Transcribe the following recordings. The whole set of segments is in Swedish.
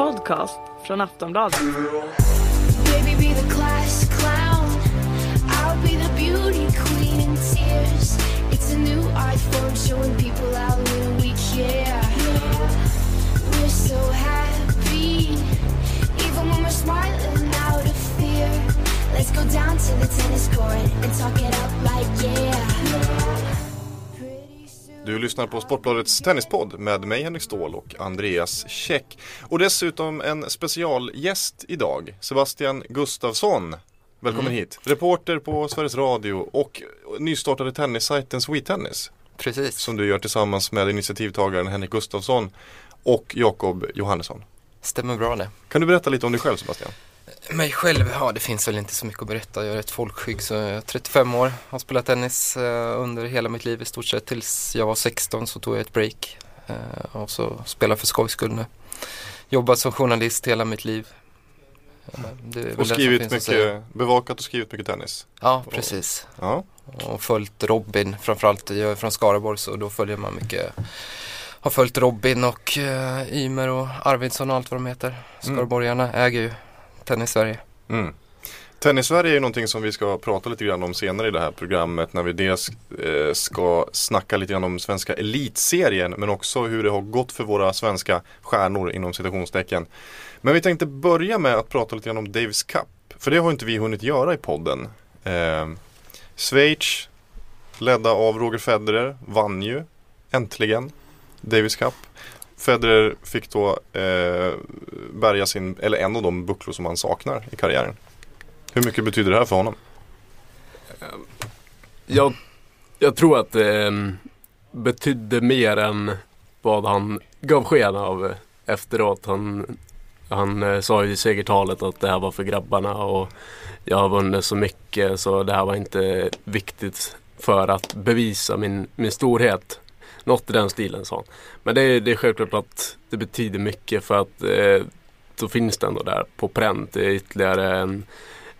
podcast från Aftonbladet. Baby, be the class clown. I'll be the beauty queen in tears. It's a new art form showing people we care. We're so happy, even when we're smiling out of fear. Let's go down to the tennis court and talk it up like yeah. Du lyssnar på Sportbladets tennispodd med mig Henrik Ståhl och Andreas Käck. Och dessutom en specialgäst idag, Sebastian Gustafsson. Välkommen hit. Reporter på Sveriges Radio och nystartade tennissajten Sweet Tennis. Precis. Som du gör tillsammans med initiativtagaren Henrik Gustafsson och Jakob Johannesson. Stämmer bra det. Kan du berätta lite om dig själv Sebastian? Mig själv, ja det finns väl inte så mycket att berätta. Jag är ett folkskygg så jag är 35 år. Har spelat tennis eh, under hela mitt liv i stort sett tills jag var 16 så tog jag ett break. Eh, och så spelar för skojs skull nu. Jobbat som journalist hela mitt liv. Eh, Och skrivit mycket, bevakat och skrivit mycket tennis. Ja, precis. Ja, Och följt Robin framförallt. Jag är från Skaraborg så då följer man mycket. Har följt Robin och uh, Ymer och Arvidsson och allt vad de heter. Skaraborgarna äger ju Tennis Sverige. Mm. Tennis-Sverige är ju någonting som vi ska prata lite grann om senare i det här programmet när vi dels eh, ska snacka lite grann om svenska elitserien men också hur det har gått för våra svenska stjärnor inom citationstecken. Men vi tänkte börja med att prata lite grann om Davis Cup för det har inte vi hunnit göra i podden. Eh, Schweiz ledda av Roger Federer vann ju äntligen Davis Cup. Federer fick då eh, bärga sin, eller en av de bucklor som han saknar i karriären. Hur mycket betyder det här för honom? Eh, jag, jag tror att det eh, betydde mer än vad han gav sken av eh, efteråt. Han, han sa ju i segertalet att det här var för grabbarna och jag har vunnit så mycket så det här var inte viktigt för att bevisa min, min storhet. Något i den stilen sa han. Men det är, det är självklart att det betyder mycket för att eh, då finns det ändå där på pränt. Det är ytterligare en,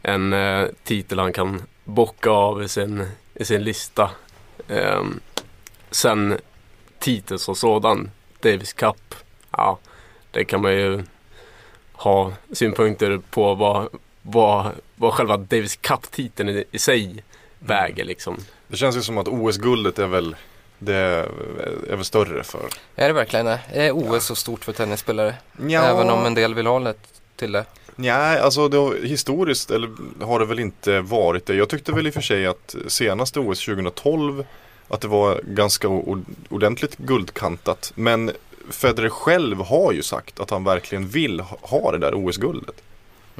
en eh, titel han kan bocka av i sin, i sin lista. Ehm, sen titeln som sådan, Davis Cup, ja det kan man ju ha synpunkter på vad, vad, vad själva Davis Cup-titeln i, i sig väger liksom. Det känns ju som att OS-guldet är väl det är väl större för Är det verkligen det? Är OS så stort för tennisspelare? Ja. Även om en del vill ha det till det. Nej, alltså det, har- historiskt eller, har det väl inte varit det. Jag tyckte väl i och för sig att senaste OS 2012 att det var ganska ordentligt guldkantat. Men Federer själv har ju sagt att han verkligen vill ha det där OS-guldet.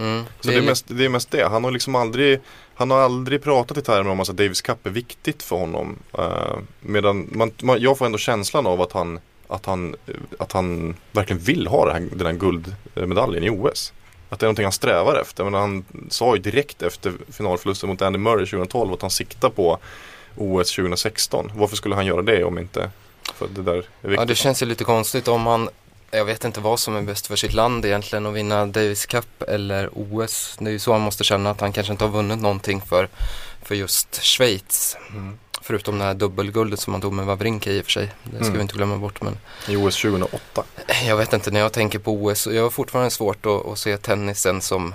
Mm. Så det är, mest, det är mest det. Han har liksom aldrig Han har aldrig pratat i termer om att Davis Cup är viktigt för honom. Eh, medan man, man, jag får ändå känslan av att han att han, att han verkligen vill ha här, den här guldmedaljen i OS. Att det är någonting han strävar efter. Men han sa ju direkt efter finalförlusten mot Andy Murray 2012 att han siktar på OS 2016. Varför skulle han göra det om inte för det där är viktigt? Ja, det känns ju lite konstigt om han jag vet inte vad som är bäst för sitt land egentligen att vinna Davis Cup eller OS. Det är ju så han måste känna att han kanske inte har vunnit någonting för, för just Schweiz. Mm. Förutom det här dubbelguldet som han tog med Wawrinka i och för sig. Det ska Mm. vi inte glömma bort. Men I OS 2008. jag vet inte, när jag tänker på OS, jag har fortfarande svårt att, att se tennisen som,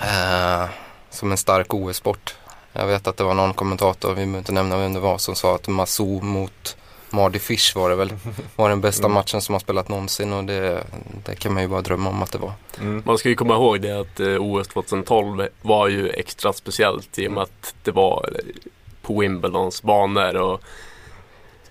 eh, som en stark OS-sport. Jag vet att det var någon kommentator, vi behöver inte nämna vem det var, som sa att Massou mot Mardy Fish var det väl, var den bästa Mm. matchen som har spelat någonsin och det, det kan man ju bara drömma om att det var. Mm. Man ska ju komma ihåg det att eh, OS 2012 var ju extra speciellt i och med att det var eh, på Wimbledons banor och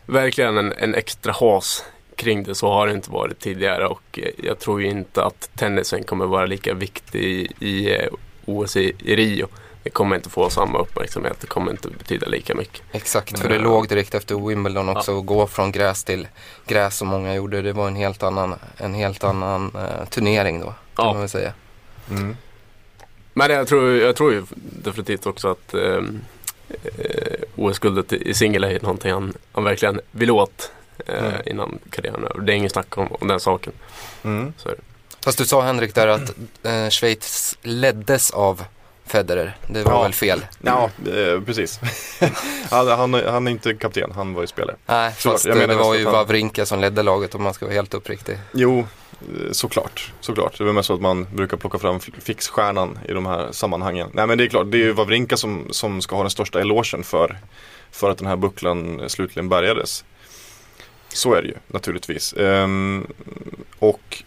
verkligen en, en extra has kring det. Så har det inte varit tidigare och eh, jag tror ju inte att tennisen kommer vara lika viktig i, i OS i, i Rio. Det kommer inte få samma uppmärksamhet. Det kommer inte betyda lika mycket. Exakt, för det ja. låg direkt efter Wimbledon också att gå från gräs till gräs som många gjorde. Det var en helt annan, en helt annan eh, turnering då, kan Ja. man väl säga. Mm. Men jag tror, jag tror ju definitivt också att eh, eh, OS-guldet i singel är någonting han, han verkligen vill åt eh, Mm. innan karriären är över. Det är inget snack om, om den saken. Mm. Fast du sa Henrik där att eh, Schweiz leddes av Federer. Det var Ja. väl fel? Ja, eh, precis. han, han, han är inte kapten, han var ju spelare. Nej, Såklart, fast jag det, menar det var ju han- Wawrinka som ledde laget om man ska vara helt uppriktig. Jo, Eh, Såklart, såklart. Det är väl mest så att man brukar plocka fram fixstjärnan i de här sammanhangen. Nej men det är klart, det är ju Wawrinka som, som ska ha den största elogen för, för att den här bucklan slutligen bärgades. Så är det ju naturligtvis. Ehm, och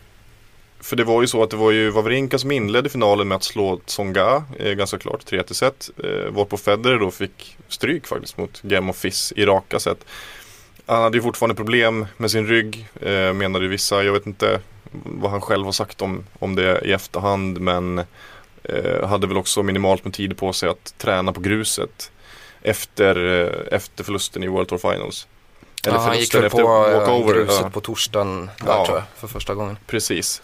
för det var ju så att det var ju Wawrinka som inledde finalen med att slå Tsonga eh, ganska klart 3-1 set. Eh, varpå Federer då fick stryk faktiskt mot Game of Fizz i raka set. Han hade ju fortfarande problem med sin rygg eh, menade ju vissa. Jag vet inte vad han själv har sagt om, om det i efterhand men eh, hade väl också minimalt med tid på sig att träna på gruset efter, eh, efter förlusten i World Tour Finals ja, han gick väl på eh, walkover. gruset Ja. på torsdagen där Ja. tror jag, för första gången. Precis.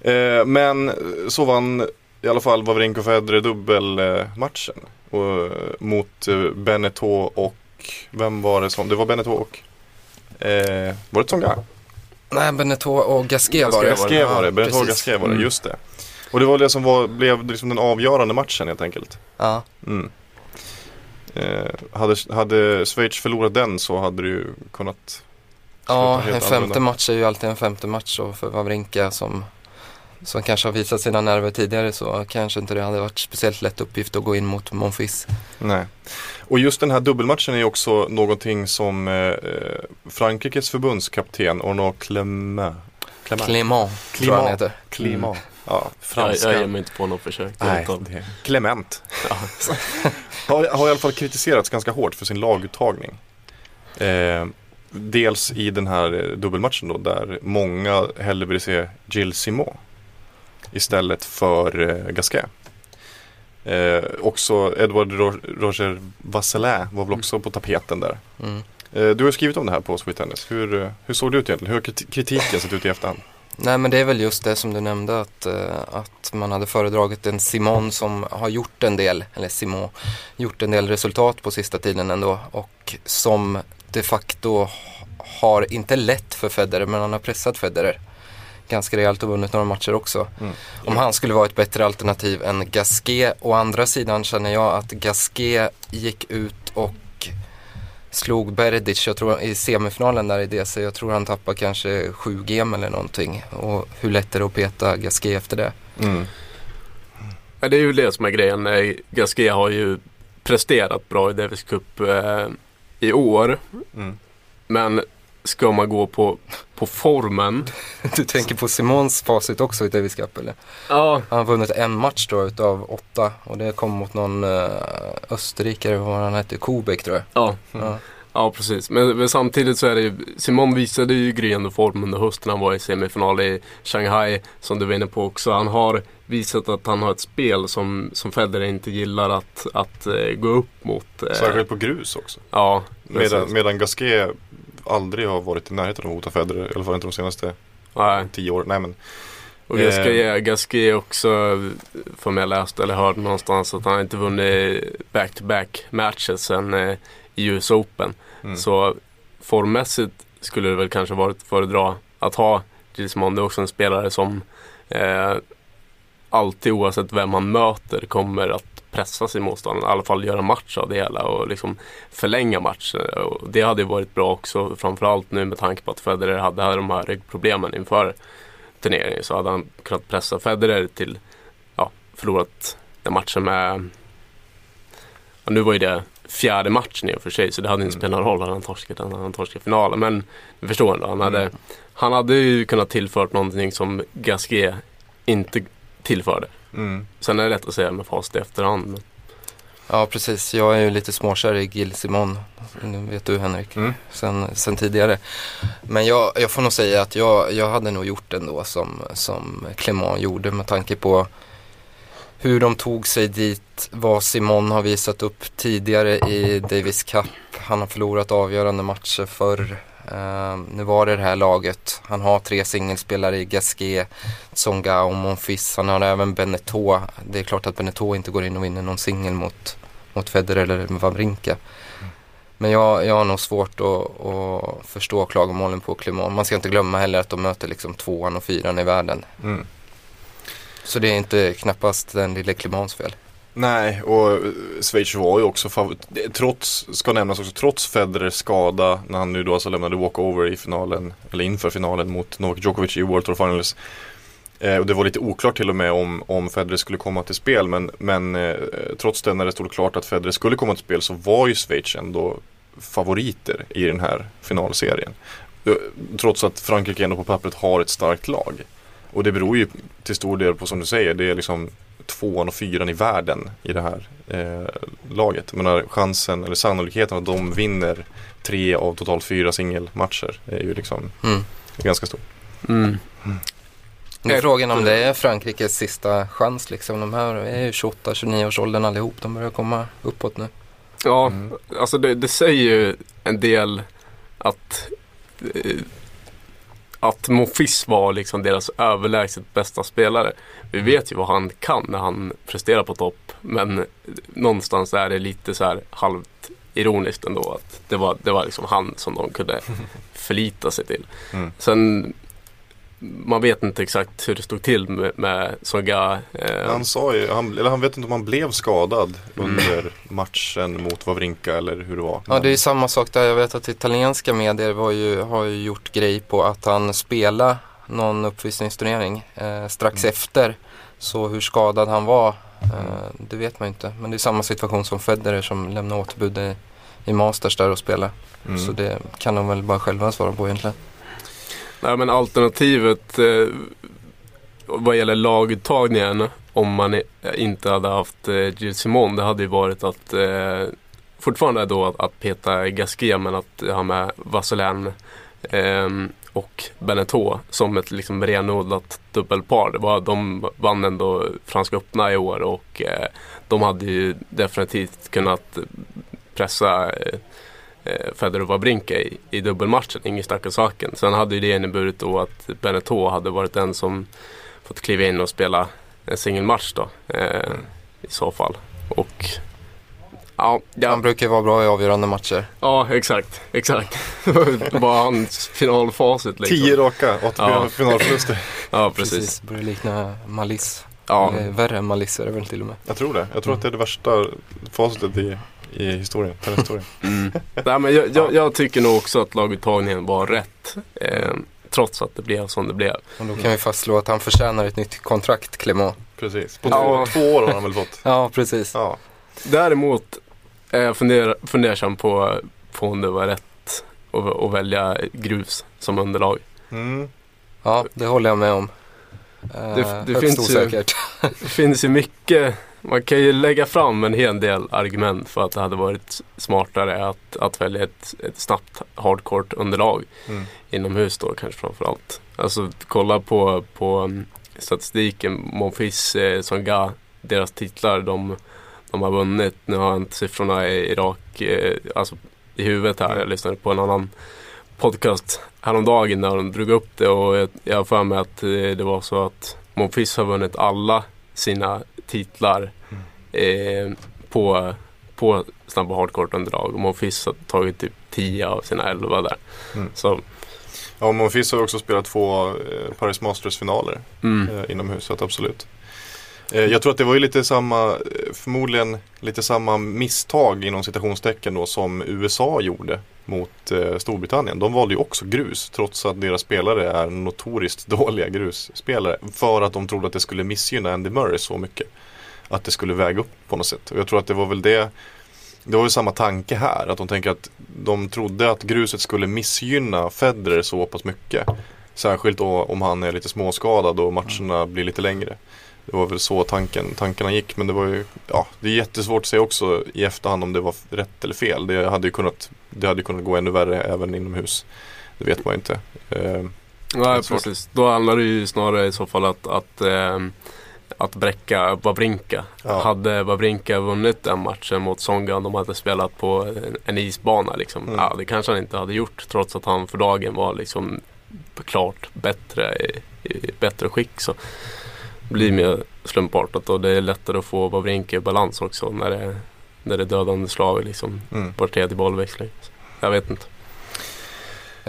Eh, men så vann i alla fall Wawrinka och Federer dubbelmatchen. Och, mot eh, Beneteau och vem var det som, det var Beneteau och eh, var det Tsonga? Nej, Beneteau och Gasquet var det. Gasquet var det, Beneteau och. Gasquet var det, Mm. just det. Och det var det som var, blev liksom den avgörande matchen helt enkelt. Ja. Mm. Eh, hade, hade Schweiz förlorat den så hade det ju kunnat Ja, en femte annorlunda. match är ju alltid en femte match och för Wawrinka som, som kanske har visat sina nerver tidigare så kanske inte det hade varit speciellt lätt uppgift att gå in mot Monfils. Nej. Och just den här dubbelmatchen är ju också någonting som eh, Frankrikes förbundskapten Arnaud. Clément, jag han heter. Clement. Ja, Jag, franska. jag ger mig inte på något försök. Nej, det Clement. har, har i alla fall kritiserats ganska hårt för sin laguttagning. Eh, dels i den här eh, dubbelmatchen då där många hellre vill se Gilles Simon istället för eh, Gasquet. Eh, också Edward Ro- Roger Vasselin var väl också på tapeten där. Mm. Eh, du har skrivit om det här på Sweet Tennis. Hur, eh, hur såg det ut egentligen? Hur har kriti- kritiken sett ut i efterhand? Nej men det är väl just det som du nämnde att, eh, att man hade föredragit en Simon som har gjort en del, eller Simon, gjort en del resultat på sista tiden ändå och som de facto har, inte lätt för Federer, men han har pressat Federer ganska rejält och vunnit några matcher också. Mm. Om han skulle vara ett bättre alternativ än Gasquet. Å andra sidan känner jag att Gasquet gick ut och slog Berdic, jag tror i semifinalen där i DC, jag tror han tappade kanske 7 game eller någonting. Och hur lätt är det att peta Gasquet efter det? Mm. Ja, det är ju det som är grejen. Gasquet har ju presterat bra i Davis Cup eh, i år. Mm. Men ska man gå på, på formen. Du tänker på Simons facit också i Davis Cup eller? Ja, Han har vunnit en match då utav åtta och det kom mot någon uh, österrikare, vad han hette, Kobek tror jag. ja, Ja. ja precis. Men, men samtidigt så är det ju, Simon visade ju gryende form under hösten. Han var i semifinal i Shanghai som du var inne på också. Han har visat att han har ett spel som, som Federer inte gillar att, att eh, gå upp mot. eh, Särskilt på grus också. Ja, Medan, precis. medan Gasquet aldrig har varit i närheten av att hota Federer. I alla fall inte de senaste Nej. tio åren. Nej men. Och Eh. Gasquet, Gasquet också, för mig läst eller hört någonstans att han inte vunnit back-to-back matches sen eh, i US Open. Mm. Så formmässigt skulle det väl kanske varit föredra att ha är också en spelare som eh, alltid oavsett vem han möter kommer att pressa sin motståndare. I alla fall göra match av det hela och liksom förlänga matchen. Det hade ju varit bra också framförallt nu med tanke på att Federer hade de här ryggproblemen inför turneringen så hade han kunnat pressa Federer till ja, förlorat den matchen med ja, nu var ju det fjärde matchen i och för sig så det hade inte Mm. spelat någon roll. Hade han torskat den hade han torskat finalen. Men du förstår ändå. Han hade, Mm. han hade ju kunnat tillfört någonting som Gasquet inte tillförde. Mm. Sen är det lätt att säga med facit i efterhand. Men, ja, precis. Jag är ju lite småkär i Gil Simon. Det vet du Henrik. Mm. Sen, sen tidigare. Men jag, jag får nog säga att jag, jag hade nog gjort ändå som, som Clement gjorde med tanke på hur de tog sig dit, vad Simon har visat upp tidigare i Davis Cup. Han har förlorat avgörande matcher förr. Eh, nu var det det här laget. Han har tre singelspelare i Gasquet, Tsonga och Monfils. Han har även Beneteau. Det är klart att Beneteau inte går in och vinner någon singel mot, mot Federer eller Wawrinka. Men jag, jag har nog svårt att, att förstå klagomålen på Clement. Man ska inte glömma heller att de möter liksom tvåan och fyran i världen. Mm. Så det är inte knappast den lille Clements fel. Nej, och eh, Schweiz var ju också favorit, trots, ska nämnas också, trots Federers skada när han nu då alltså lämnade walkover i finalen, eller inför finalen mot Novak Djokovic i World Tour Finals. Eh, och det var lite oklart till och med om, om Federer skulle komma till spel men, men eh, trots det när det stod klart att Federer skulle komma till spel så var ju Schweiz ändå favoriter i den här finalserien. Eh, trots att Frankrike ändå på pappret har ett starkt lag. Och det beror ju till stor del på som du säger, det är liksom tvåan och fyran i världen i det här eh, laget. Menar chansen eller sannolikheten att de vinner tre av totalt fyra singelmatcher är ju liksom Mm. ganska stor. Mm. Nu är frågan om det är Frankrikes sista chans liksom. De här är ju 28-29 års åldern allihop. De börjar komma uppåt nu. Ja, Mm. alltså det, det säger ju en del att eh, att Monfils var liksom deras överlägset bästa spelare. Vi vet ju vad han kan när han presterar på topp. Men någonstans är det lite så här halvt ironiskt ändå. Att det var, det var liksom han som de kunde förlita sig till. Mm. Sen man vet inte exakt hur det stod till med, med Songa. Eh, Han sa ju, han, eller han vet inte om han blev skadad Mm. under matchen mot Wawrinka eller hur det var. Ja, det är samma sak där. Jag vet att italienska medier var ju, har ju gjort grej på att han spelade någon uppvisningsturnering eh, strax Mm. efter. Så hur skadad han var, eh, det vet man ju inte. Men det är samma situation som Federer som lämnade återbud i, i Masters där och spelade. Mm. Så det kan de väl bara själva svara på egentligen. Nej men alternativet eh, vad gäller laguttagningen om man inte hade haft eh, Gilles Simon det hade ju varit att eh, fortfarande då att, att peta Gasquet men att ha med Vasselin eh, och Beneteau som ett liksom renodlat dubbelpar. Det var, de vann ändå Franska öppna i år och eh, de hade ju definitivt kunnat pressa eh, eh, eh, Federer och Wawrinka i, i dubbelmatchen, ingen snack om saken. Sen hade ju det inneburit då att Beneteau hade varit den som fått kliva in och spela en singelmatch då eh, i så fall. Och ja, ja, Han brukar ju vara bra i avgörande matcher. ja exakt, exakt. det var hans finalfacit liksom. Tio raka Ja. ATP-finalförluster. Ja, precis. Börjar likna Malice. Ja, Eller värre än Malice är det väl till och med. Jag tror det. Jag tror att det är det värsta facitet i, i historien, tennishistorien. Mm. Nej, men jag, jag, jag tycker nog också att laguttagningen var rätt. Eh, trots att det blev som det blev. Och då kan vi fastslå att han förtjänar ett nytt kontrakt, Clément. Precis. På Ja. två, år har han väl fått. Ja, precis. Ja. Däremot är jag funder, fundersam på, på om det var rätt att, att välja grus som underlag. Mm. Ja, det håller jag med om. Eh, Det- det högst finns ju-. Det finns ju mycket, man kan ju lägga fram en hel del argument för att det hade varit smartare att, att välja ett, ett snabbt hardcourt underlag Mm. inomhus då kanske framförallt. Alltså kolla på, på um, statistiken, Monfils, eh, Songa, deras titlar de, de har vunnit. Nu har jag inte siffrorna i Irak eh, alltså i huvudet här. Jag lyssnade på en annan podcast häromdagen när de drog upp det och jag, jag har för mig att eh, det var så att Monfils har vunnit alla sina titlar eh, på, på snabba hardcourt underlag och Monfils har tagit typ 10 av sina 11 där. Mm. Så, Ja, Monfils har också spelat två eh, Paris Masters-finaler mm. eh, inomhus, så absolut. Eh, jag tror att det var ju lite samma, förmodligen lite samma misstag inom citationstecken då som USA gjorde mot eh, Storbritannien. De valde ju också grus trots att deras spelare är notoriskt dåliga grusspelare. För att de trodde att det skulle missgynna Andy Murray så mycket. Att det skulle väga upp på något sätt. Och jag tror att det var väl det det var ju samma tanke här. Att de tänker att de trodde att gruset skulle missgynna Federer så pass mycket. Särskilt om han är lite småskadad och matcherna blir lite längre. Det var väl så tanken, tankarna gick. Men det var ju, ja, det är jättesvårt att säga också i efterhand om det var rätt eller fel. Det hade ju kunnat, det hade kunnat gå ännu värre även inomhus. Det vet man ju inte. Eh, Nej, precis. Då handlar det ju snarare i så fall att, att, ehm, att bräcka Wawrinka. Ja. Hade Wawrinka vunnit den matchen mot Songa om de hade spelat på en, isbana liksom. Mm. Ja, det kanske han inte hade gjort trots att han för dagen var liksom klart bättre i, i bättre skick. Så det blir mer slumpartat och det är lättare att få Wawrinka i balans också när det, när det är dödande slag liksom mm. var tredje bollväxling. Jag vet inte.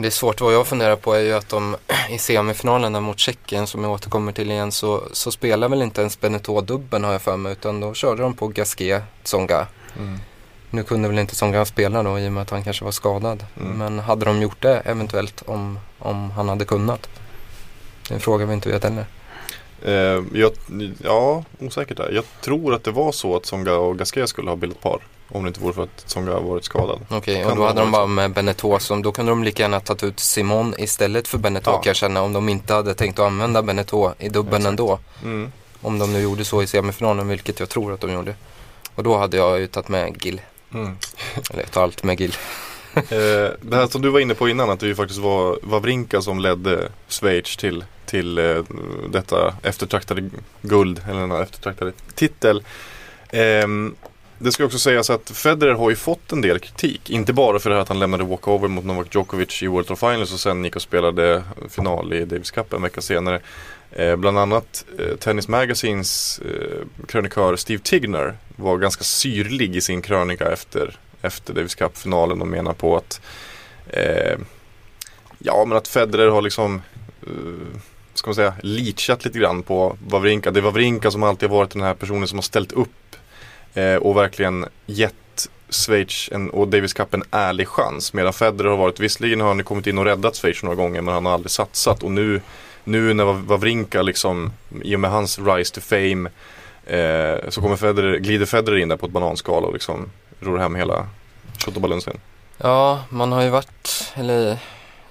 Det är svårt. Vad jag funderar på är ju att de i semifinalen där mot Tjeckien som jag återkommer till igen så, så spelar väl inte ens Benetot-dubben har jag för mig utan då körde de på Gasquet, Tsonga. Mm. Nu kunde väl inte Tsonga spela då i och med att han kanske var skadad. Mm. Men hade de gjort det eventuellt om, om han hade kunnat? Det är en fråga vi inte vet heller. Eh, jag, ja, osäkert där. Jag tror att det var så att Songa och Gasquet skulle ha bildat par. Om det inte vore för att Songa har varit skadad. Okej, Kan och då hade ha de bara med Benetot som då kunde de lika gärna tagit ut Simon istället för Benetot Ja. kan jag känna om de inte hade tänkt att använda Benetot i dubbeln Exakt. ändå. Mm. Om de nu gjorde så i semifinalen, vilket jag tror att de gjorde. Och då hade jag ju tagit med Gil. Mm. Eller jag tar allt med Gil. Eh, det här som du var inne på innan att det ju faktiskt var Wawrinka som ledde Schweiz till, till eh, detta eftertraktade guld, eller den här eftertraktade titel. Ehm, det ska också sägas att Federer har ju fått en del kritik. Inte bara för det här att han lämnade walkover mot Novak Djokovic i World Tour Finals och sen gick och spelade final i Davis Cup en vecka senare. Eh, bland annat eh, Tennis Magazines eh, krönikör Steve Tigner var ganska syrlig i sin krönika efter, efter Davis Cup-finalen och menar på att eh, Ja men att Federer har liksom eh, Ska man säga leachat lite grann på Wawrinka. Det är Wawrinka som alltid har varit den här personen som har ställt upp eh, och verkligen gett Schweiz en, och Davis Cup en ärlig chans. Medan Federer har varit, visserligen har han ju kommit in och räddat Schweiz några gånger men han har aldrig satsat. Och nu, nu när Wawrinka liksom, i och med hans rise to fame eh, så kommer Federer, glider Federer in där på ett bananskal och liksom ror hem hela tjottabalunsen. Ja, man har ju varit, eller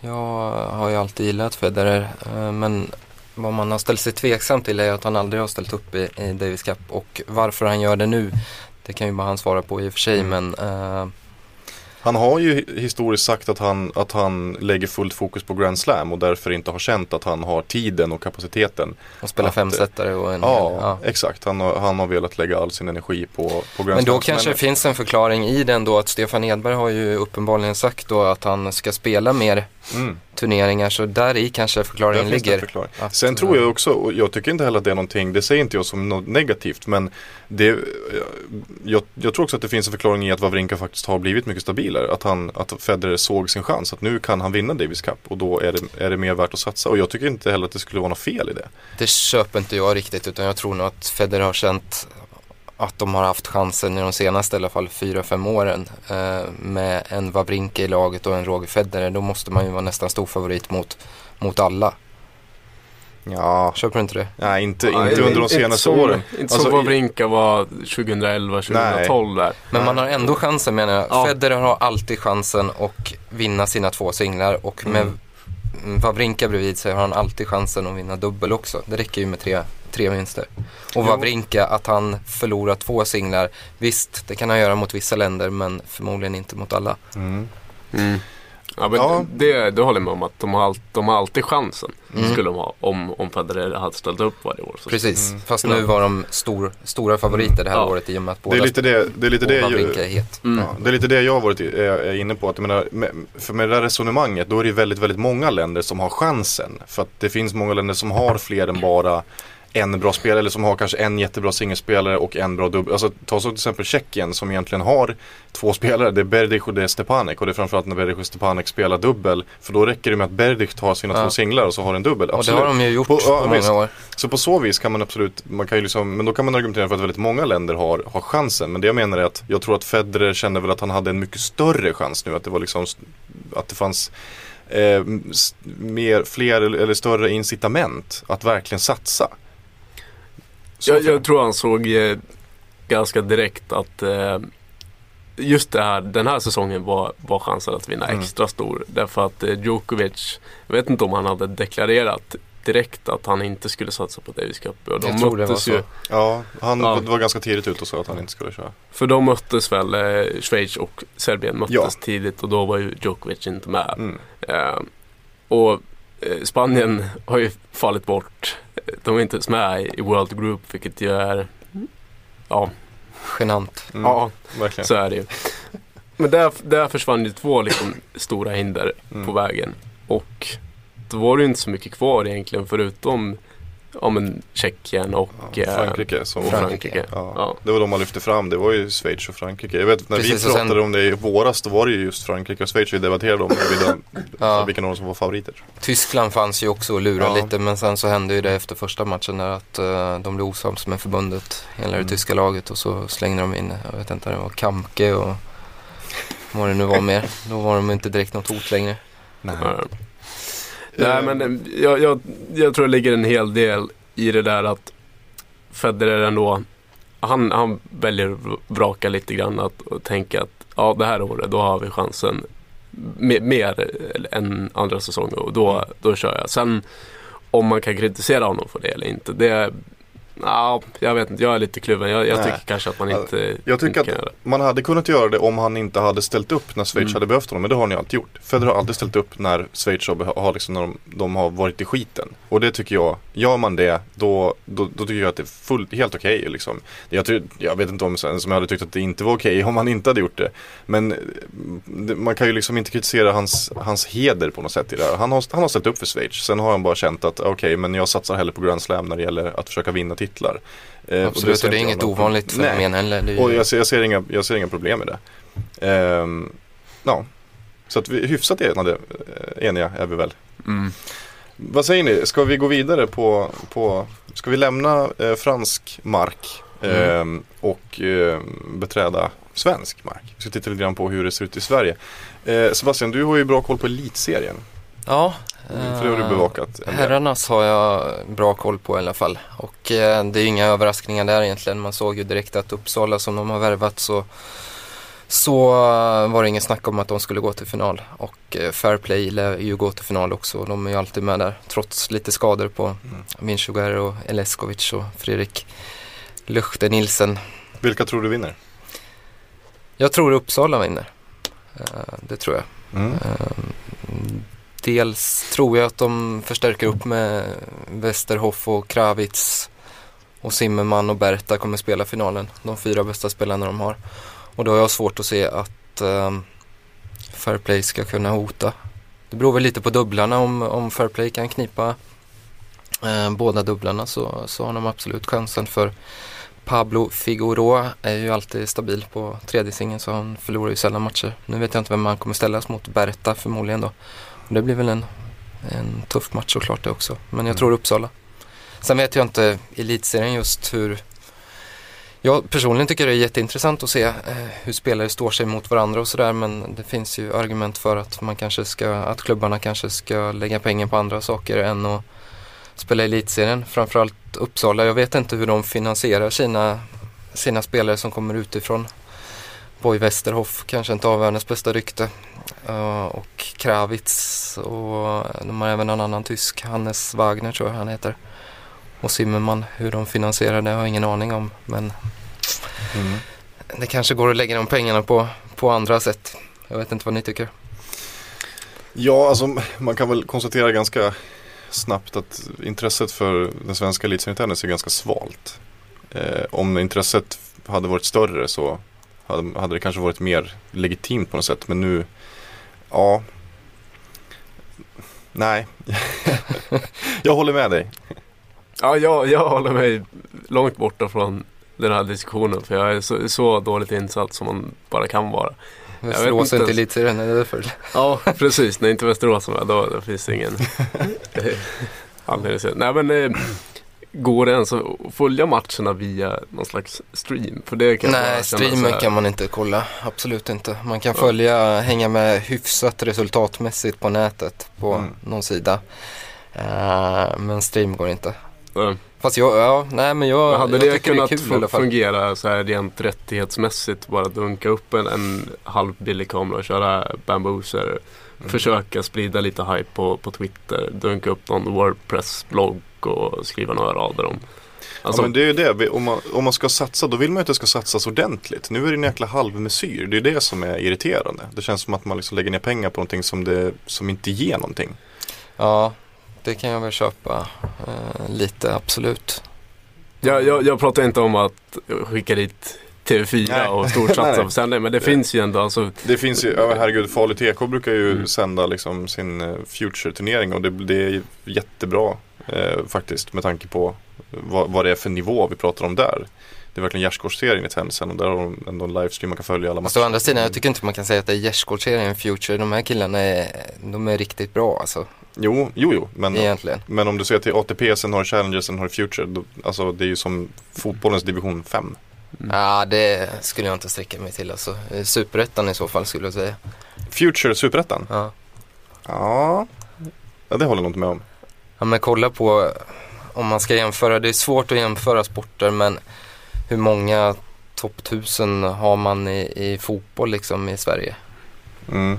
jag har ju alltid gillat Federer. Eh, men vad man har ställt sig tveksam till är att han aldrig har ställt upp i, i Davis Cup. Och varför han gör det nu, det kan ju bara han svara på i och för sig. Mm. Men eh, Han har ju historiskt sagt att han, att han lägger fullt fokus på Grand Slam och därför inte har känt att han har tiden och kapaciteten. att spela femsetare och en Ja, hel, ja. exakt. Han har, han har velat lägga all sin energi på, på Grand Men då Slam. kanske det finns en förklaring i den då att Stefan Edberg har ju uppenbarligen sagt då att han ska spela mer mm, turneringar. Så där i kanske förklaringen ligger. förklaring. Att, Sen eh, tror jag också, och jag tycker inte heller att det är någonting, det säger inte jag som något negativt, men det, jag, jag tror också att det finns en förklaring i att Wawrinka faktiskt har blivit mycket stabilare. Att, han, att Federer såg sin chans, att nu kan han vinna Davis Cup och då är det, är det mer värt att satsa. Och jag tycker inte heller att det skulle vara något fel i det. Det köper inte jag riktigt utan jag tror nog att Federer har känt att de har haft chansen i de senaste i alla fall fyra fem åren eh, med en Wawrinka i laget och en Roger Federer. Då måste man ju vara nästan stor favorit mot, mot alla. Ja, Köper du inte det? nej inte, Nej, inte under de senaste som, åren. Inte Alltså, som Wawrinka var 2011, 2012 där. Men man har ändå chansen menar jag. Ja. Federer har alltid chansen att vinna sina två singlar och med Mm. Wawrinka bredvid sig har han alltid chansen att vinna dubbel också. Det räcker ju med tre, tre vinster. Och. Wawrinka, att han förlorar två singlar, visst det kan han göra mot vissa länder men förmodligen inte mot alla. Mm. Mm. Ja, men Ja. Det, det håller jag med om att de har, all, de har alltid chansen. Mm. Skulle de ha om, om Federer hade ställt upp varje år. Så Precis, Mm. fast nu var de stor, stora favoriter det här Ja. året i och med att Det båda är lite det, det, är lite det Wawrinka ju, är het. Mm. Ja, det är lite det jag har varit är, är inne på. Att jag menar, med, för med det här resonemanget då är det väldigt, väldigt många länder som har chansen. För att det finns många länder som har fler än bara en bra spelare eller som har kanske en jättebra singelspelare och en bra dubbel. Alltså ta så till exempel Tjeckien som egentligen har två spelare. Det är Berdych och det är Stepanek och det är framförallt när Berdych och Stepanek spelar dubbel. För då räcker det med att Berdych tar sina Ja. två singlar och så har en dubbel. Och det Absolut. har de ju gjort På- på, ja, många år. Så på så vis kan man absolut, man kan ju liksom, men då kan man argumentera för att väldigt många länder har, har chansen. Men det jag menar är att jag tror att Federer kände väl att han hade en mycket större chans nu. Att det var liksom, att det fanns eh, mer, fler eller större incitament att verkligen satsa. Jag, jag tror han såg eh, ganska direkt att eh, just det här, den här säsongen var, var chansen att vinna Mm. extra stor. Därför att eh, Djokovic, jag vet inte om han hade deklarerat direkt att han inte skulle satsa på Davis Cup. Och de Jag tror det var så. ju, Ja, han Ja. var ganska tidigt ut och sa att han inte skulle köra. för de möttes väl, eh, Schweiz och Serbien möttes Ja. tidigt och då var ju Djokovic inte med. Mm. Eh, och eh, Spanien har ju fallit bort. De är inte ens med i World Group vilket ju är, ja, Genant. Mm. ja Verkligen. så är det ju. Men där, där försvann ju två liksom stora hinder Mm. på vägen. Och då var det ju inte så mycket kvar egentligen förutom ja, men Tjeckien och Ja, eh, Frankrike som och Frankrike. Ja. Ja. Det var de man lyfte fram, det var ju Schweiz och Frankrike. Jag vet när Precis, vi pratade sen- om det i våras då var det ju just Frankrike och Schweiz vi debatterade om. vilka- Ja. Vilken av dem som var favoriter. Tyskland fanns ju också och lurade Ja. lite men sen så hände ju det efter första matchen där att eh, de blev osams med förbundet, hela det Mm. tyska laget och så slängde de in, jag vet inte, det var Kamke och vad det nu var mer. Då var de inte direkt något hot längre. Nej. Nej men eh, jag, jag, jag tror det ligger en hel del i det där att Federer ändå han, han väljer att vraka lite grann att, och tänka att ja det här året då har vi chansen me- mer än andra säsonger och då, då kör jag. Sen om man kan kritisera honom för det eller inte det Ja, jag vet inte, jag är lite kluven. Jag, jag tycker kanske att man inte Jag tycker inte kan att man hade kunnat göra det om han inte hade ställt upp när Schweiz Mm. hade behövt honom. Men det har han ju alltid gjort. Federer har alltid ställt upp när Schweiz har, har, liksom, när de, de har varit i skiten. Och det tycker jag, gör man det då, då, då tycker jag att det är fullt, helt okej. liksom. jag, jag vet inte om sen som jag hade tyckt att det inte var okej om han inte hade gjort det. Men eh, det, man kan ju liksom inte kritisera hans, hans heder på något sätt i det här. Han har, han har ställt upp för Schweiz. Sen har han bara känt att okej, men jag satsar hellre på Grand Slam när det gäller att försöka vinna titlar. Eh, Absolut, och det är inte jag inget ovanligt fenomen heller. Det är ju- Och jag ser, jag, ser inga, jag ser inga problem med det. Ehm, ja, så att vi hyfsat enade, eh, eniga är vi väl. Mm. Vad säger ni, ska vi gå vidare på, på ska vi lämna eh, fransk mark ehm, och eh, beträda svensk mark? Vi ska titta lite grann på hur det ser ut i Sverige. Eh, Sebastian, du har ju bra koll på elitserien. Ja. För det har du eh, bevakat. Herrarnas har jag bra koll på i alla fall. Och eh, det är inga överraskningar där egentligen. Man såg ju direkt att Uppsala som de har värvat så, så eh, var det ingen snack om att de skulle gå till final. Och eh, Fairplay lär ju gå till final också. De är ju alltid med där. Trots lite skador på Mm. Minsugar och Eleskovic och Fredrik Luchte Nilsen. Vilka tror du vinner? Jag tror Uppsala vinner. Eh, det tror jag. Mm. Ehm, Dels tror jag att de förstärker upp med Westerhoff och Kravitz och Zimmerman och Berta kommer spela finalen. De fyra bästa spelarna de har. Och då har jag svårt att se att um, Fairplay ska kunna hota. Det beror väl lite på dubblarna. Om, om Fairplay kan knipa eh, båda dubblarna så, så har de absolut chansen för Pablo Figueroa är ju alltid stabil på tredje singeln så han förlorar ju sällan matcher. Nu vet jag inte vem han kommer ställas mot, Berta förmodligen då. Och det blir väl en, en tuff match såklart det också. Men jag Mm. tror Uppsala. Sen vet jag inte elitserien just hur jag personligen tycker det är jätteintressant att se eh, hur spelare står sig mot varandra och sådär men det finns ju argument för att man kanske ska, att klubbarna kanske ska lägga pengar på andra saker än att spela i elitserien. Framförallt Uppsala. Jag vet inte hur de finansierar sina, sina spelare som kommer utifrån. Boy Westerhoff kanske inte har världens bästa rykte. Uh, och Kravitz och de har även en annan tysk, Hannes Wagner tror jag han heter. Och Zimmerman, hur de finansierar det har jag ingen aning om. Men Mm. det kanske går att lägga de pengarna på, på andra sätt. Jag vet inte vad ni tycker. Ja, alltså man kan väl konstatera ganska snabbt att intresset för den svenska elitserien är ganska svalt. Eh, om intresset hade varit större så hade, hade det kanske varit mer legitimt på något sätt. Men nu, ja. Nej, jag håller med dig. Ja, jag, jag håller mig långt borta från den här diskussionen för jag är så, så dåligt insatt som man bara kan vara. Västerås inte är inte elitserien, är det därför? Ja, precis. När inte Västerås är med då, då finns det ingen anledning Nej men eh, går det ens att följa matcherna via någon slags stream? För det kan Nej, streamen kan man inte kolla. Absolut inte. Man kan Ja. följa, hänga med hyfsat resultatmässigt på nätet på Mm. någon sida. Eh, men stream går inte. Fast jag, ja, nej men jag, Men hade jag det tycker det kunnat kul fungera så här rent rättighetsmässigt? Bara dunka upp en, en halvbillig kamera och köra bambooser. Mm. Försöka sprida lite hype på, på Twitter. Dunka upp någon Wordpress-blogg och skriva några rader om. Alltså, ja, men det är ju det, om man, om man ska satsa då vill man ju att det ska satsas ordentligt. Nu är det en jäkla halvmesyr, det är det som är irriterande. Det känns som att man liksom lägger ner pengar på någonting som, det, som inte ger någonting. Ja, det kan jag väl köpa eh, lite, absolut. jag, jag, jag pratar inte om att skicka dit TV4 Nej. och stortsatsa Nej. på sändning. Men det finns ju ändå alltså, Det finns ju, ja, herregud, Falu TK brukar ju Mm. sända liksom sin eh, Future-turnering och det, det är jättebra eh, faktiskt med tanke på vad, vad det är för nivå vi pratar om där. Det är verkligen gärdsgårdsserien i tennisen och där har de ändå en livestream man kan följa alla Fast å matcher. andra sidan, jag tycker inte man kan säga att det är gärdsgårdsserien Future. De här killarna är, de är riktigt bra alltså, Jo, jo, jo, men, egentligen. men om du ser till ATP, sen har du Challenger, sen har du Future. Då, alltså det är ju som fotbollens division 5. Ja, det skulle jag inte sträcka mig till alltså. Superettan i så fall skulle jag säga. Future Superettan? Ja. Ja. ja, det håller jag nog inte med om. Ja men kolla på, om man ska jämföra, det är svårt att jämföra sporter men hur många topp 1000 har man i, i fotboll liksom i Sverige? Mm.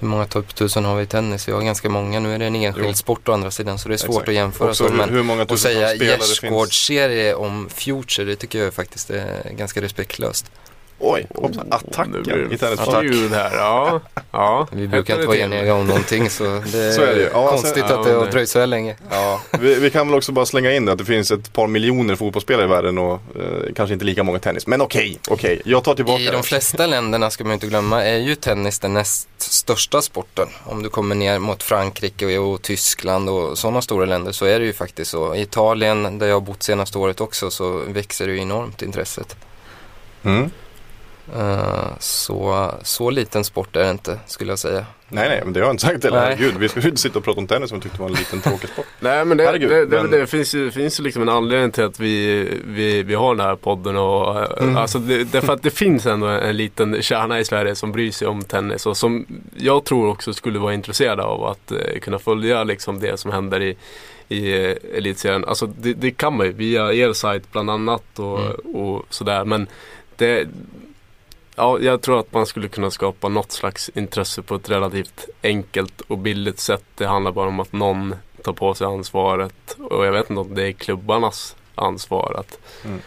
Hur många topp 1000 har vi i tennis? Vi har ganska många, nu är det en enskild Jo. sport å andra sidan så det är svårt Exakt. att jämföra Också så. hur, Men hur många att säga gärdsgårdsserie om Future, det tycker jag faktiskt är ganska respektlöst. Oj, hoppsan. Nu attacken blir i det tennisbanan. ljud här. Ja, ja. Vi brukar inte vara eniga om någonting så det är, Så är det ju. Ja, konstigt alltså, att det har dröjt så här länge. Ja, vi, vi kan väl också bara slänga in det att det finns ett par miljoner fotbollsspelare i världen och eh, kanske inte lika många tennis. Men okej, okej. Jag tar tillbaka I det. de flesta länderna ska man inte glömma är ju tennis den näst största sporten. Om du kommer ner mot Frankrike och, och Tyskland och sådana stora länder så är det ju faktiskt så. I Italien där jag har bott senaste året också så växer det ju enormt intresset. Mm. Eh, så, så liten sport är det inte skulle jag säga. Nej, nej, men det har jag inte sagt heller. Herregud, vi skulle inte sitta och prata om tennis som vi tyckte var en liten tråkig sport. Nej men det, Herregud, det, det, men- det finns ju, finns ju liksom en anledning till att vi, vi, vi har den här podden och eh, Mm. alltså det, därför att det finns ändå en liten kärna i Sverige som bryr sig om tennis och som jag tror också skulle vara intresserade av att eh, kunna följa liksom det som händer i, i elitserien. Alltså det, det kan man ju via er sajt bland annat och, Mm. och sådär men det Ja, jag tror att man skulle kunna skapa något slags intresse på ett relativt enkelt och billigt sätt. Det handlar bara om att någon tar på sig ansvaret och jag vet inte om det är klubbarnas ansvar att Mm.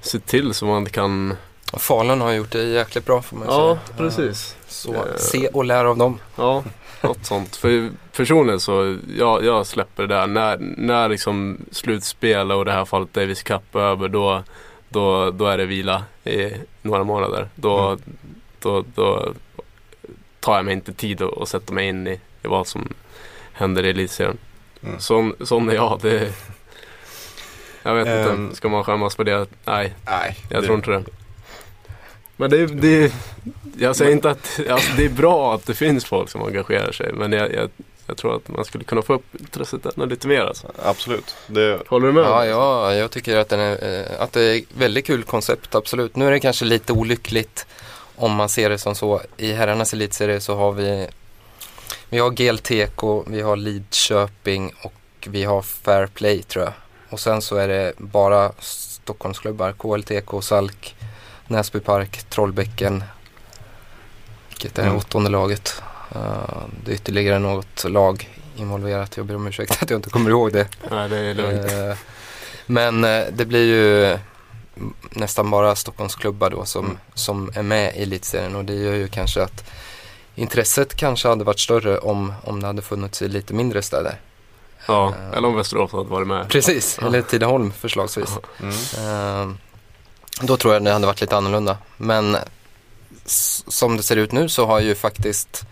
se till så man kan Och Falun har gjort det jäkligt bra får man ju Ja, säga. precis. Så Eh. se och lär av dem. Ja, något sånt. För personligen så, jag, jag släpper det där. När, när liksom slutspel och i det här fallet Davis Cup är över då, då, då är det vila i några månader. Då, Mm. då, då tar jag mig inte tid att, sätta mig in i, i vad som händer i elitserien. Mm. Sån, sån är jag. Det, jag vet Ehm. inte, ska man skämmas för det? Nej, Nej, jag det- tror inte det. Men det, det jag säger inte att alltså, det är bra att det finns folk som engagerar sig. Men jag, jag, jag tror att man skulle kunna få upp intresset ännu lite mer. Alltså. Absolut. Det, Håller du med? Ja, ja, jag tycker att, den är, eh, att det är ett väldigt kul koncept, absolut. Nu är det kanske lite olyckligt om man ser det som så. I herrarnas elitserie så har vi, vi har GLTK, vi har Lidköping och vi har Fair Play tror jag. Och sen så är det bara Stockholmsklubbar, KLTK, Salk, Näsby Park, Trollbäcken, vilket är Mm. åttonde laget. Eh, det är ytterligare något lag involverat. Jag ber om ursäkt att jag inte kommer ihåg det. Nej, det är lugnt. Eh, Men eh, det blir ju nästan bara Stockholmsklubbar då som, Mm. som är med i elitserien och det gör ju kanske att intresset kanske hade varit större om, om det hade funnits i lite mindre städer. Ja, eh, eller om Västerås hade varit med. Precis, Ja. eller Tidaholm förslagsvis. mm. Eh, Då tror jag det hade varit lite annorlunda. Men som det ser ut nu så har ju faktiskt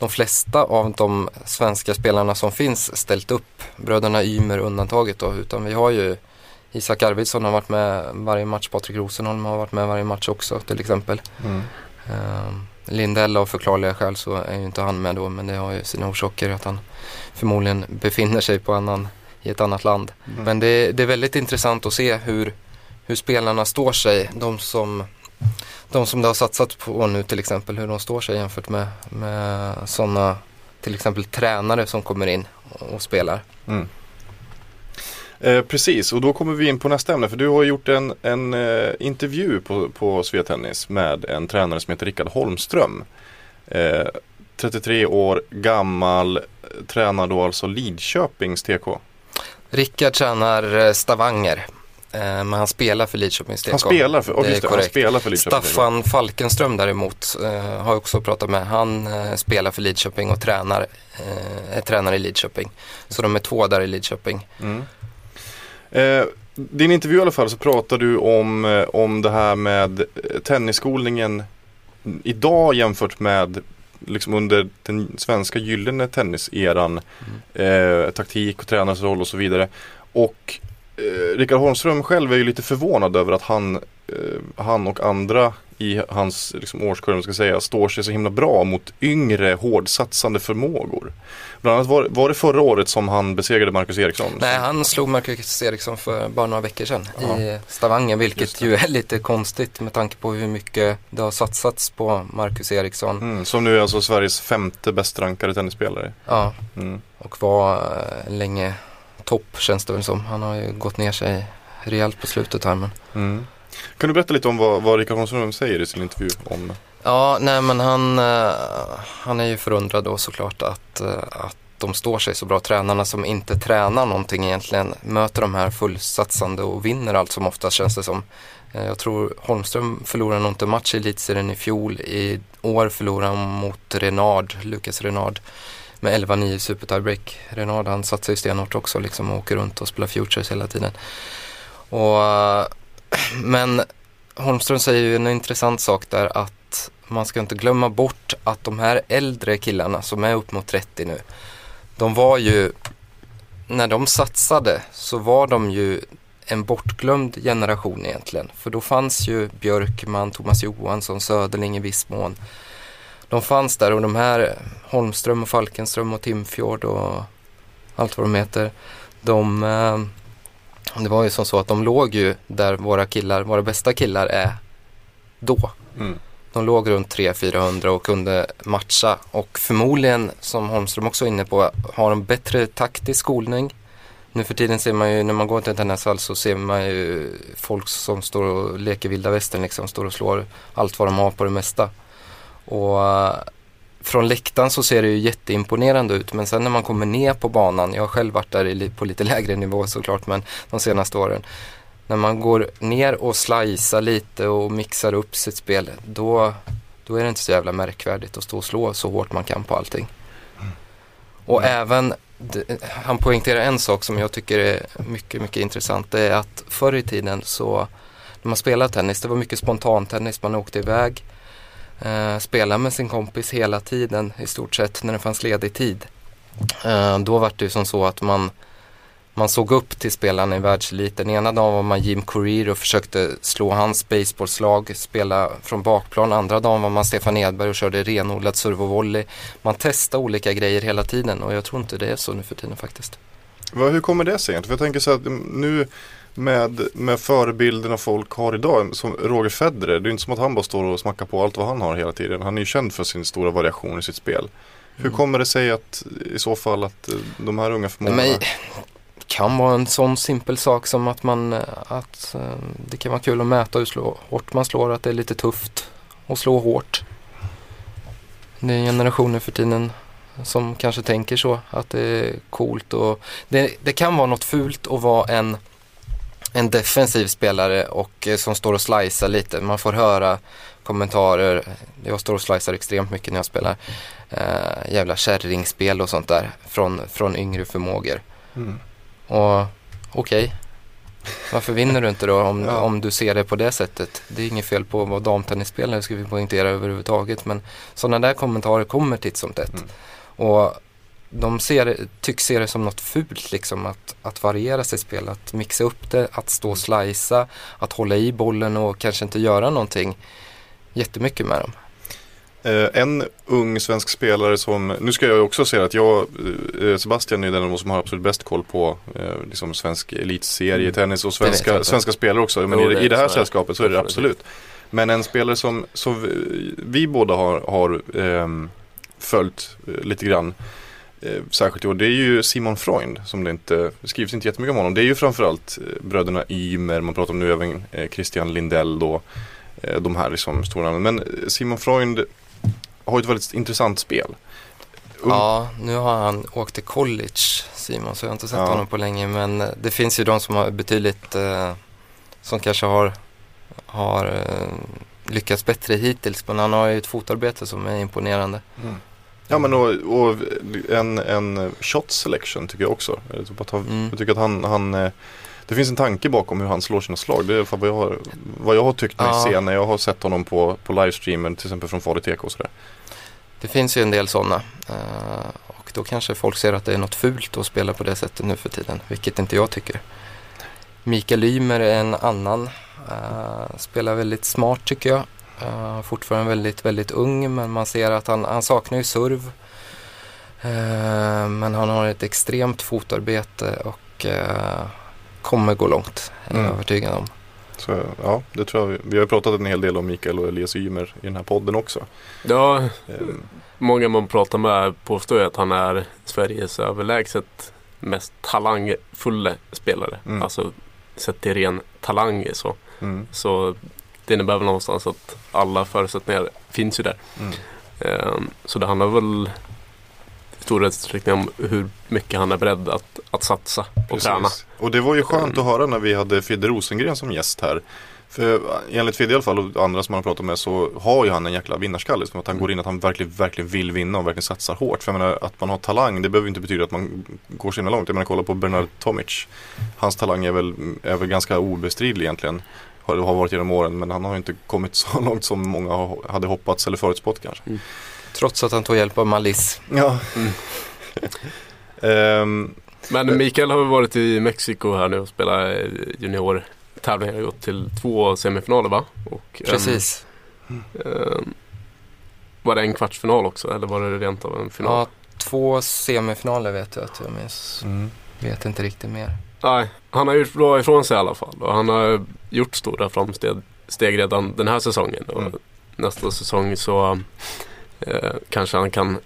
de flesta av de svenska spelarna som finns ställt upp. Bröderna Ymer undantaget då. Utan vi har ju Isak Arvidsson har varit med varje match. Patrik Rosenholm har varit med varje match också till exempel. Mm. Uh, Lindell av förklarliga skäl så är ju inte han med då. Men det har ju sina orsaker att han förmodligen befinner sig på annan, i ett annat land. Mm. Men det, det är väldigt intressant att se hur, hur spelarna står sig. De som, de som det har satsat på nu till exempel, hur de står sig jämfört med, med sådana till exempel tränare som kommer in och spelar. Mm. Eh, precis, och då kommer vi in på nästa ämne. För du har gjort en, en eh, intervju på, på Svea Tennis med en tränare som heter Rickard Holmström. Eh, 33 år gammal, tränar då alltså Lidköpings TK. Rickard tränar eh, Stavanger, men han spelar för Lidköpings TK. Han spelar för, oh, Det det, han spelar för Lidköping. Staffan Falkenström däremot eh, har jag också pratat med. Han eh, spelar för Lidköping och tränar, eh, är tränare i Lidköping. Så de är två där i Lidköping. Mm. Eh, din intervju i alla fall så pratar du om, eh, om det här med eh, tennisskolningen idag jämfört med liksom under den svenska gyllene tenniseran. Eh, taktik och tränarens roll och så vidare. Och eh, Rickard Holmström själv är ju lite förvånad över att han, eh, han och andra i hans liksom, årskurva ska säga, står sig så himla bra mot yngre hårdsatsande förmågor. Bland annat var, var det förra året som han besegrade Marcus Eriksson? Nej, han slog Marcus Eriksson för bara några veckor sedan Ja. i Stavanger, vilket ju är lite konstigt med tanke på hur mycket det har satsats på Marcus Eriksson. Mm, som nu är alltså Sveriges femte bäst rankade tennisspelare. Ja, Mm. och var eh, länge topp känns det väl som. Han har ju gått ner sig rejält på slutet här men. Mm. Kan du berätta lite om vad, vad Rickard Holmström säger i sin intervju om Ja, nej men han, eh, han är ju förundrad då såklart att, eh, att de står sig så bra. Tränarna som inte tränar någonting egentligen möter de här fullsatsande och vinner allt som ofta känns det som. Eh, Jag tror Holmström förlorade nog inte match i elitserien i fjol. I år förlorade han mot Renard, Lukas Renard med 11-9 super tiebreak. Renard han satsar ju stenhårt också liksom och åker runt och spelar futures hela tiden. Och, men Holmström säger ju en intressant sak där att man ska inte glömma bort att de här äldre killarna som är upp mot 30 nu, de var ju, när de satsade så var de ju en bortglömd generation egentligen. För då fanns ju Björkman, Thomas Johansson, Söderling i viss mån. De fanns där och de här Holmström och Falkenström och Timfjord och allt vad de heter. De, eh, det var ju som så att de låg ju där våra killar, våra bästa killar är då. Mm. De låg runt 300-400 och kunde matcha och förmodligen, som Holmström också är inne på, har en bättre taktisk skolning. Nu för tiden ser man ju, när man går till en tennishall så ser man ju folk som står och leker vilda västern liksom, står och slår allt vad de har på det mesta. Och eh, från läktaren så ser det ju jätteimponerande ut men sen när man kommer ner på banan, jag har själv varit där på lite lägre nivå såklart men de senaste åren. När man går ner och slicear lite och mixar upp sitt spel då, då är det inte så jävla märkvärdigt att stå och slå så hårt man kan på allting. Och även, d- han poängterar en sak som jag tycker är mycket, mycket intressant. Det är att förr i tiden så, när man spelade tennis, det var mycket spontantennis, man åkte iväg, eh, spela med sin kompis hela tiden i stort sett när det fanns ledig tid. Eh, då var det ju som så att man man såg upp till spelarna i världseliten. Ena dagen var man Jim Courier och försökte slå hans baseballslag, spela från bakplan. Andra dagen var man Stefan Edberg och körde renodlad servovolley. Man testar olika grejer hela tiden och jag tror inte det är så nu för tiden faktiskt. Hur kommer det sig egentligen? För jag tänker så att mm, nu med, med förebilderna folk har idag, som Roger Federer, det är inte som att han bara står och smackar på allt vad han har hela tiden. Han är ju känd för sin stora variation i sitt spel. Hur Mm. kommer det sig att i så fall att eh, de här unga förmågorna Men, kan vara en sån simpel sak som att man, eh, att eh, det kan vara kul att mäta hur slå, hårt man slår, att det är lite tufft att slå hårt. Det är generationer för tiden som kanske tänker så, att det är coolt och det, det kan vara något fult att vara en, en defensiv spelare och eh, som står och slicear lite. Man får höra kommentarer, jag står och slicear extremt mycket när jag spelar eh, jävla kärringspel och sånt där från, från yngre förmågor. Mm. Och okej, varför vinner du inte då om, Ja. om du ser det på det sättet? Det är inget fel på att vara damtennisspelare ska vi poängtera överhuvudtaget men sådana där kommentarer kommer titt som tätt. Mm. Och de ser, tycks se det som något fult liksom att, att variera sitt spel, att mixa upp det, att stå och slicea, att hålla i bollen och kanske inte göra någonting jättemycket med dem. Eh, en ung svensk spelare som, nu ska jag också säga att jag, eh, Sebastian är den av oss som har absolut bäst koll på eh, liksom svensk elitserie i tennis och Mm. svenska, svenska spelare också. Men i, det i det här sällskapet så är det absolut. Men en spelare som, som vi, båda har, har ehm, följt eh, lite grann eh, särskilt i år, det är ju Simon Freund som det inte det skrivs inte jättemycket om honom. Det är ju framförallt eh, bröderna Ymer, man pratar om nu även eh, Christian Lindell då. Eh, de här liksom stora namnen. Men Simon Freund har ju ett väldigt intressant spel. Ung- Ja, nu har han åkt till college Simon så jag har inte sett Ja. honom på länge men det finns ju de som har betydligt, eh, som kanske har, har eh, lyckats bättre hittills men han har ju ett fotarbete som är imponerande. Mm. Ja men och, och en, en shot selection tycker jag också. Jag tycker att han, Mm. jag tycker att han, han eh, det finns en tanke bakom hur han slår sina slag. Det är vad jag har, vad jag har tyckt mig Ja. se när jag har sett honom på, på livestreamen till exempel från Fader TK och sådär. Det finns ju en del sådana. Eh, och då kanske folk ser att det är något fult att spela på det sättet nu för tiden, vilket inte jag tycker. Mikael Ymer är en annan. Uh, spelar väldigt smart tycker jag. Uh, fortfarande väldigt, väldigt ung men man ser att han, han saknar ju serv. Uh, men han har ett extremt fotarbete och uh, kommer gå långt. Är jag Mm. övertygad om. Så ja, det tror jag. Vi har ju pratat en hel del om Mikael och Elias Ymer i den här podden också. Ja, Ehm, många man pratar med påstår ju att han är Sveriges överlägset mest talangfulla spelare. Mm. Alltså sett till ren talang så. Mm, Så det innebär väl någonstans att alla förutsättningar finns ju där. mm. Ehm, Så det handlar väl i stor utsträckning om hur mycket han är beredd att, att satsa och träna. Precis. Och det var ju skönt Mm. att höra när vi hade Fidde Rosengren som gäst här. För enligt Fidde i alla fall och andra som man har pratat med så har ju han en jäkla vinnarskalle. Som att han går in att han verkligen, verkligen vill vinna och verkligen satsar hårt. För jag menar att man har talang det behöver inte betyda att man går så himla långt. Jag menar kolla på Bernard Tomic. Hans talang är väl, är väl ganska obestridlig egentligen. Har, har varit genom åren men han har inte kommit så långt som många ha- hade hoppats eller förutspått kanske. Trots att han tog hjälp av Malice. Ja. Mm. Ehm, Men Mikael har varit i Mexiko här nu och spelat eh, junior-tävlingar. har gått till två semifinaler va? Och en- Precis. Ehm, var det en kvartsfinal också eller var det rent av en final? Ja, två semifinaler vet jag att jag minns. mm. Vet inte riktigt mer. Nej, han har gjort bra ifrån sig i alla fall och han har gjort stora framsteg steg redan den här säsongen. Och Mm. Nästa säsong så eh, kanske han kan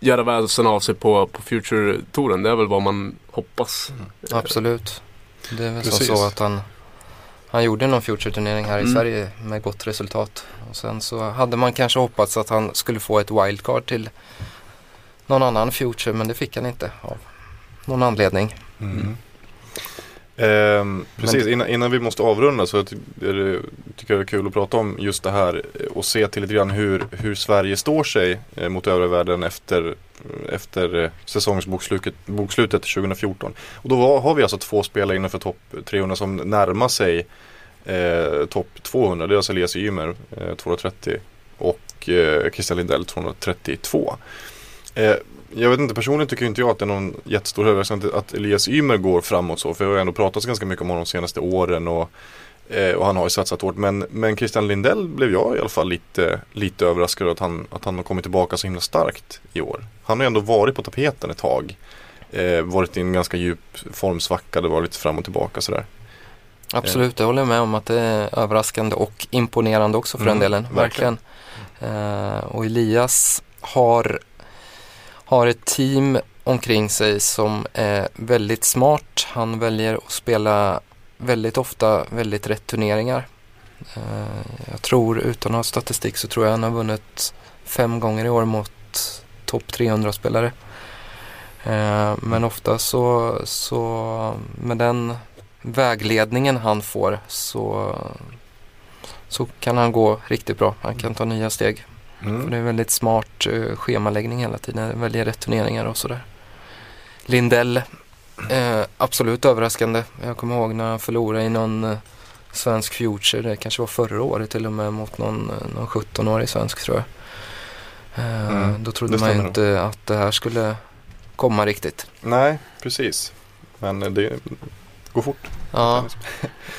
göra väsen av sig på, på Future-touren. Det är väl vad man hoppas. Eh, Absolut. Det är väl som Precis. så att han, han gjorde någon Future-turnering här i Mm. Sverige med gott resultat. Och sen så hade man kanske hoppats att han skulle få ett wildcard till någon annan Future men det fick han inte av någon anledning. Mm. Ehm, precis, innan, innan vi måste avrunda så ty- det, tycker jag det är kul att prata om just det här eh, och se till lite grann hur, hur Sverige står sig eh, mot övriga världen efter, efter eh, säsongsbokslutet bokslutet 2014. Och då var, har vi alltså två spelare innanför topp 300 som närmar sig eh, topp 200. Det är alltså Elias Ymer, eh, 230 och eh, Christian Lindell 232. Jag vet inte, personligen tycker inte jag att det är någon jättestor överraskning att- Elias Ymer går framåt så. För jag har ändå pratat ganska mycket om honom de senaste åren och, eh, och han har ju satsat hårt. Men, men Christian Lindell blev jag i alla fall lite, lite överraskad över att han, att han har kommit tillbaka så himla starkt i år. Han har ju ändå varit på tapeten ett tag. Eh, varit i en ganska djup formsvacka, det var lite fram och tillbaka sådär. Absolut, jag håller med om att det är överraskande och imponerande också för Mm, den delen. verkligen. Verkligen. Eh, och Elias har, har ett team omkring sig som är väldigt smart. Han väljer att spela väldigt ofta väldigt rätt turneringar. Eh, jag tror, utan att ha statistik, så tror jag han har vunnit fem gånger i år mot topp 300-spelare. Eh, men ofta så, så med den vägledningen han får så, så kan han gå riktigt bra. Han kan ta nya steg. Mm. För det är väldigt smart eh, schemaläggning hela tiden. Väljer rätt turneringar och sådär. Lindell, eh, absolut överraskande. Jag kommer ihåg när han förlorade i någon eh, svensk future. Det kanske var förra året till och med mot någon, någon 17-årig svensk tror jag. Mm, då trodde man ju inte att det här skulle komma riktigt. Nej, precis. Men det går fort. Ja.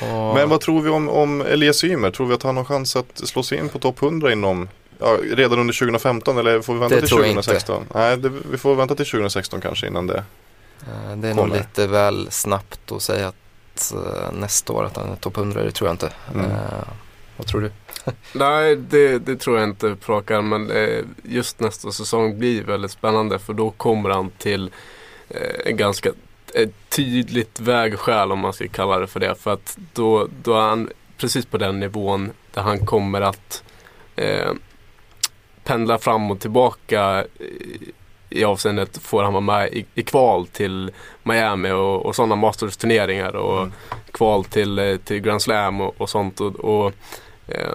Men vad tror vi om, om Elias Ymer? Tror vi att han har chans att slå sig in på topp 100 inom ja, redan under 2015 eller får vi vänta Det till tror jag inte. 2016? Nej, det, vi får vänta till 2016 kanske innan det. Eh, Det är nog Kommer. lite väl snabbt att säga att eh, nästa år att han är topp 100, det tror jag inte. Mm. Eh, vad tror du? Nej, det, det tror jag inte på rak arm, Men just nästa säsong blir väldigt spännande för då kommer han till en ganska ett tydligt vägskäl om man ska kalla det för det. För att då, då är han precis på den nivån där han kommer att eh, pendla fram och tillbaka i, i avseendet får han vara med i, i kval till Miami och, och sådana Masters-turneringar och Mm. kval till, eh, till Grand Slam och, och sånt. Och, och eh,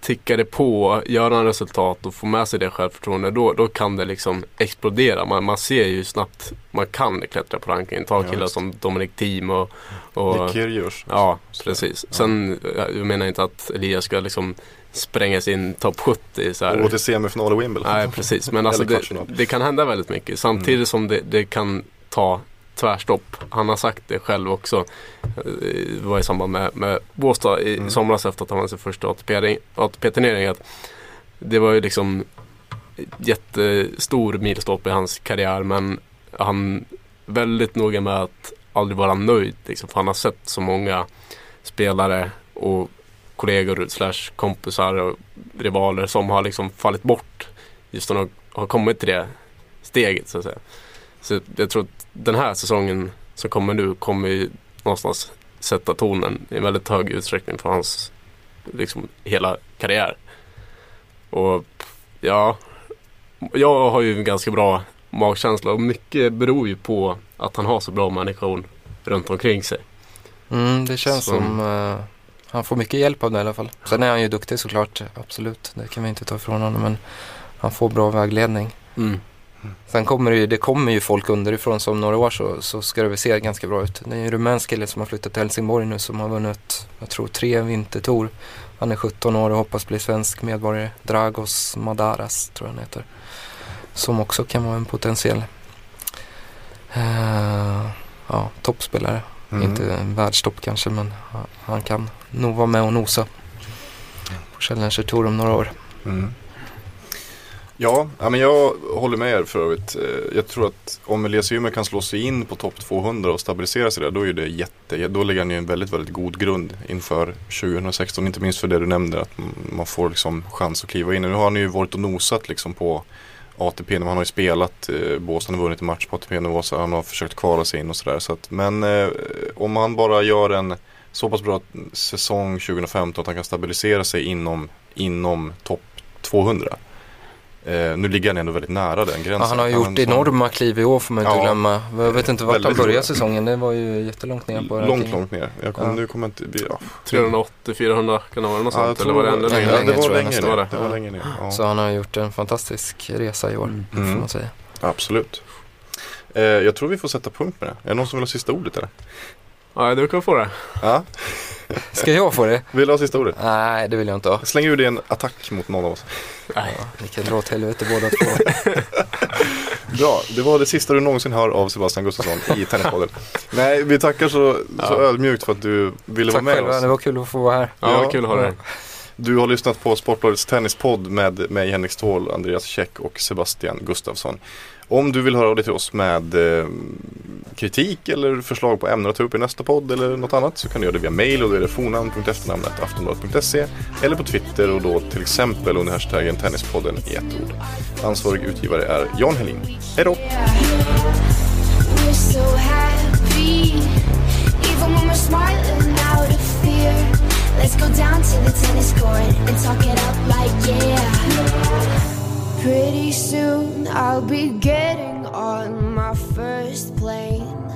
tickar det på, gör han resultat och får med sig det självförtroendet då, då kan det liksom explodera. Man, man ser ju hur snabbt man kan klättra på rankingen. Ta Ja, killar visst. som Dominic Thiem och, och Nick Kyrgios. Ja, Så- precis. Sen, jag jag menar inte att Elias ska liksom spränga sin topp 70 så här. Och gå till semifinal i Wimbledon. Nej, precis. Men alltså det, det kan hända väldigt mycket. Samtidigt Mm. som det, det kan ta tvärstopp. Han har sagt det själv också. Eh, Det var i samband med, med Båstad i Mm. somras efter att han vann sin första ATP- ATP-turnering. att Det var ju liksom jättestor milstolpe i hans karriär men han är väldigt noga med att aldrig vara nöjd. Liksom, för han har sett så många spelare och kollegor slash kompisar och rivaler som har liksom fallit bort just när de har kommit till det steget så att säga. Så jag tror att den här säsongen som kommer nu kommer ju någonstans sätta tonen i väldigt hög utsträckning för hans liksom hela karriär. Och ja, jag har ju en ganska bra magkänsla och mycket beror ju på att han har så bra människor runt omkring sig. Mm, det känns Så- som eh, han får mycket hjälp av det i alla fall. Sen är han ju duktig såklart, absolut. Det kan vi inte ta ifrån honom. Men han får bra vägledning. Mm. Sen kommer det ju, det kommer ju folk underifrån som några år så, så ska det väl se ganska bra ut. Det är en rumänsk kille som har flyttat till Helsingborg nu som har vunnit, jag tror tre vintertor. Han är 17 år och hoppas bli svensk medborgare. Dragos Madaras tror jag han heter. Som också kan vara en potentiell eh, ja, toppspelare. Mm. Inte en världstopp kanske men han- kan nog vara med och nosa på Challenger Tour om några år. Mm. Ja, men jag håller med er för övrigt. Eh, Jag tror att om Elias Ymer kan slå sig in på topp 200 och stabilisera sig där, då är det jätte, då lägger han ju en väldigt, väldigt god grund inför 2016. Inte minst för det du nämnde, att man får liksom chans att kliva in. Nu har han ju varit och nosat liksom på ATP-nivå. han har ju spelat eh, Båstad, han har vunnit en match på ATP-nivå, så han har försökt kvala sig in och sådär. Så att, men eh, om han bara gör en så pass bra säsong 2015 att han kan stabilisera sig inom, inom topp 200. Eh, nu ligger han ändå väldigt nära den gränsen. Ja, han har gjort en sån- enorma kliv i år får man inte Ja. glömma. Jag vet inte vart han började säsongen. Det var ju jättelångt ner på Långt, långt ner. Jag kom, Ja. Nu kommer inte... Ja. 380-400 kan det vara något sånt? Eller var det ännu längre? Det var längre ner. Det? Det var längre ner. Så han har gjort en fantastisk resa i år, Mm. får man säga. Absolut. Eh, jag tror vi får sätta punkt med det. Är det någon som vill ha sista ordet eller? Ja, du kan få det. Ja, Ska jag få det? vill du ha sista ordet? Nej, det vill jag inte ha. Släng ur dig en attack mot någon av oss. Nej. Ja, ni kan dra åt helvete båda två. Bra, det var det sista du någonsin hör av Sebastian Gustafsson i Tennispodden. Nej, vi tackar så, så Ja. ödmjukt för att du ville Tack vara med själva, oss. det var kul att få vara här. Ja, Ja. kul att ha dig. Du har lyssnat på Sportbladets Tennispodd med mig Henrik Ståhl, Andreas Käck och Sebastian Gustafsson. Om du vill höra av dig till oss med eh, kritik eller förslag på ämnen att ta upp i nästa podd eller något annat så kan du göra det via mail och då är det fornamn.efternamnet aftonbladet.se eller på Twitter och då till exempel under hashtaggen Tennispodden i ett ord. Ansvarig utgivare är Jan Helin. Hej då! Let's go down to the tennis court and talk it up like yeah. Pretty soon I'll be getting on my first plane.